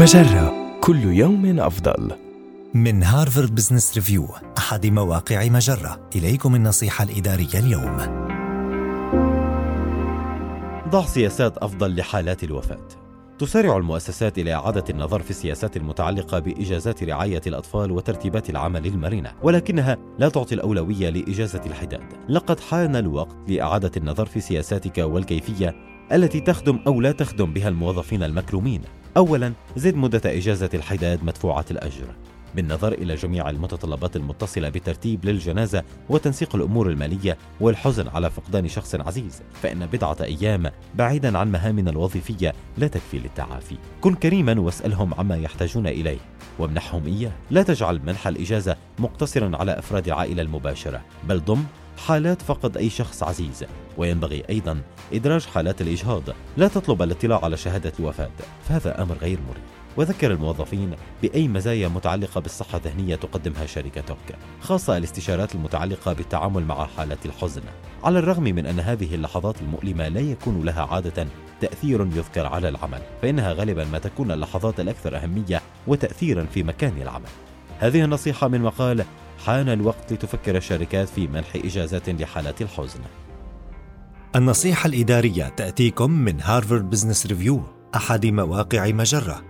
مجرة كل يوم أفضل. من هارفارد بزنس ريفيو أحد مواقع مجرة إليكم النصيحة الإدارية اليوم ضع سياسات أفضل لحالات الوفاة تسارع المؤسسات إلى إعادة النظر في السياسات المتعلقة بإجازات رعاية الأطفال وترتيبات العمل المرنة، ولكنها لا تعطي الأولوية لإجازة الحداد. لقد حان الوقت لإعادة النظر في سياساتك والكيفية التي تخدم أو لا تخدم بها الموظفين المكرومين. أولاً، زد مدة إجازة الحداد مدفوعة الأجر. بالنظر إلى جميع المتطلبات المتصلة بالترتيب للجنازة وتنسيق الأمور المالية والحزن على فقدان شخص عزيز فإن بضعة أيام بعيدا عن مهامنا الوظيفية لا تكفي للتعافي. كن كريما واسألهم عما يحتاجون إليه. وامنحهم إياه. لا تجعل منح الإجازة مقتصرا على أفراد العائلة المباشرة بل ضم حالات فقد أي شخص عزيز. وينبغي أيضا إدراج حالات الإجهاض. لا تطلب الاطلاع على شهادة الوفاة. فهذا أمر غير مريح وذكر الموظفين بأي مزايا متعلقة بالصحة الذهنية تقدمها شركتك خاصة الاستشارات المتعلقة بالتعامل مع حالات الحزن. على الرغم من أن هذه اللحظات المؤلمة لا يكون لها عادة تأثير يذكر على العمل فإنها غالبا ما تكون اللحظات الأكثر أهمية وتأثيرا في مكان العمل. هذه النصيحة من مقال حان الوقت لتفكر الشركات في منح إجازات لحالات الحزن النصيحة الإدارية تأتيكم من هارفارد بزنس ريفيو أحد مواقع مجرة.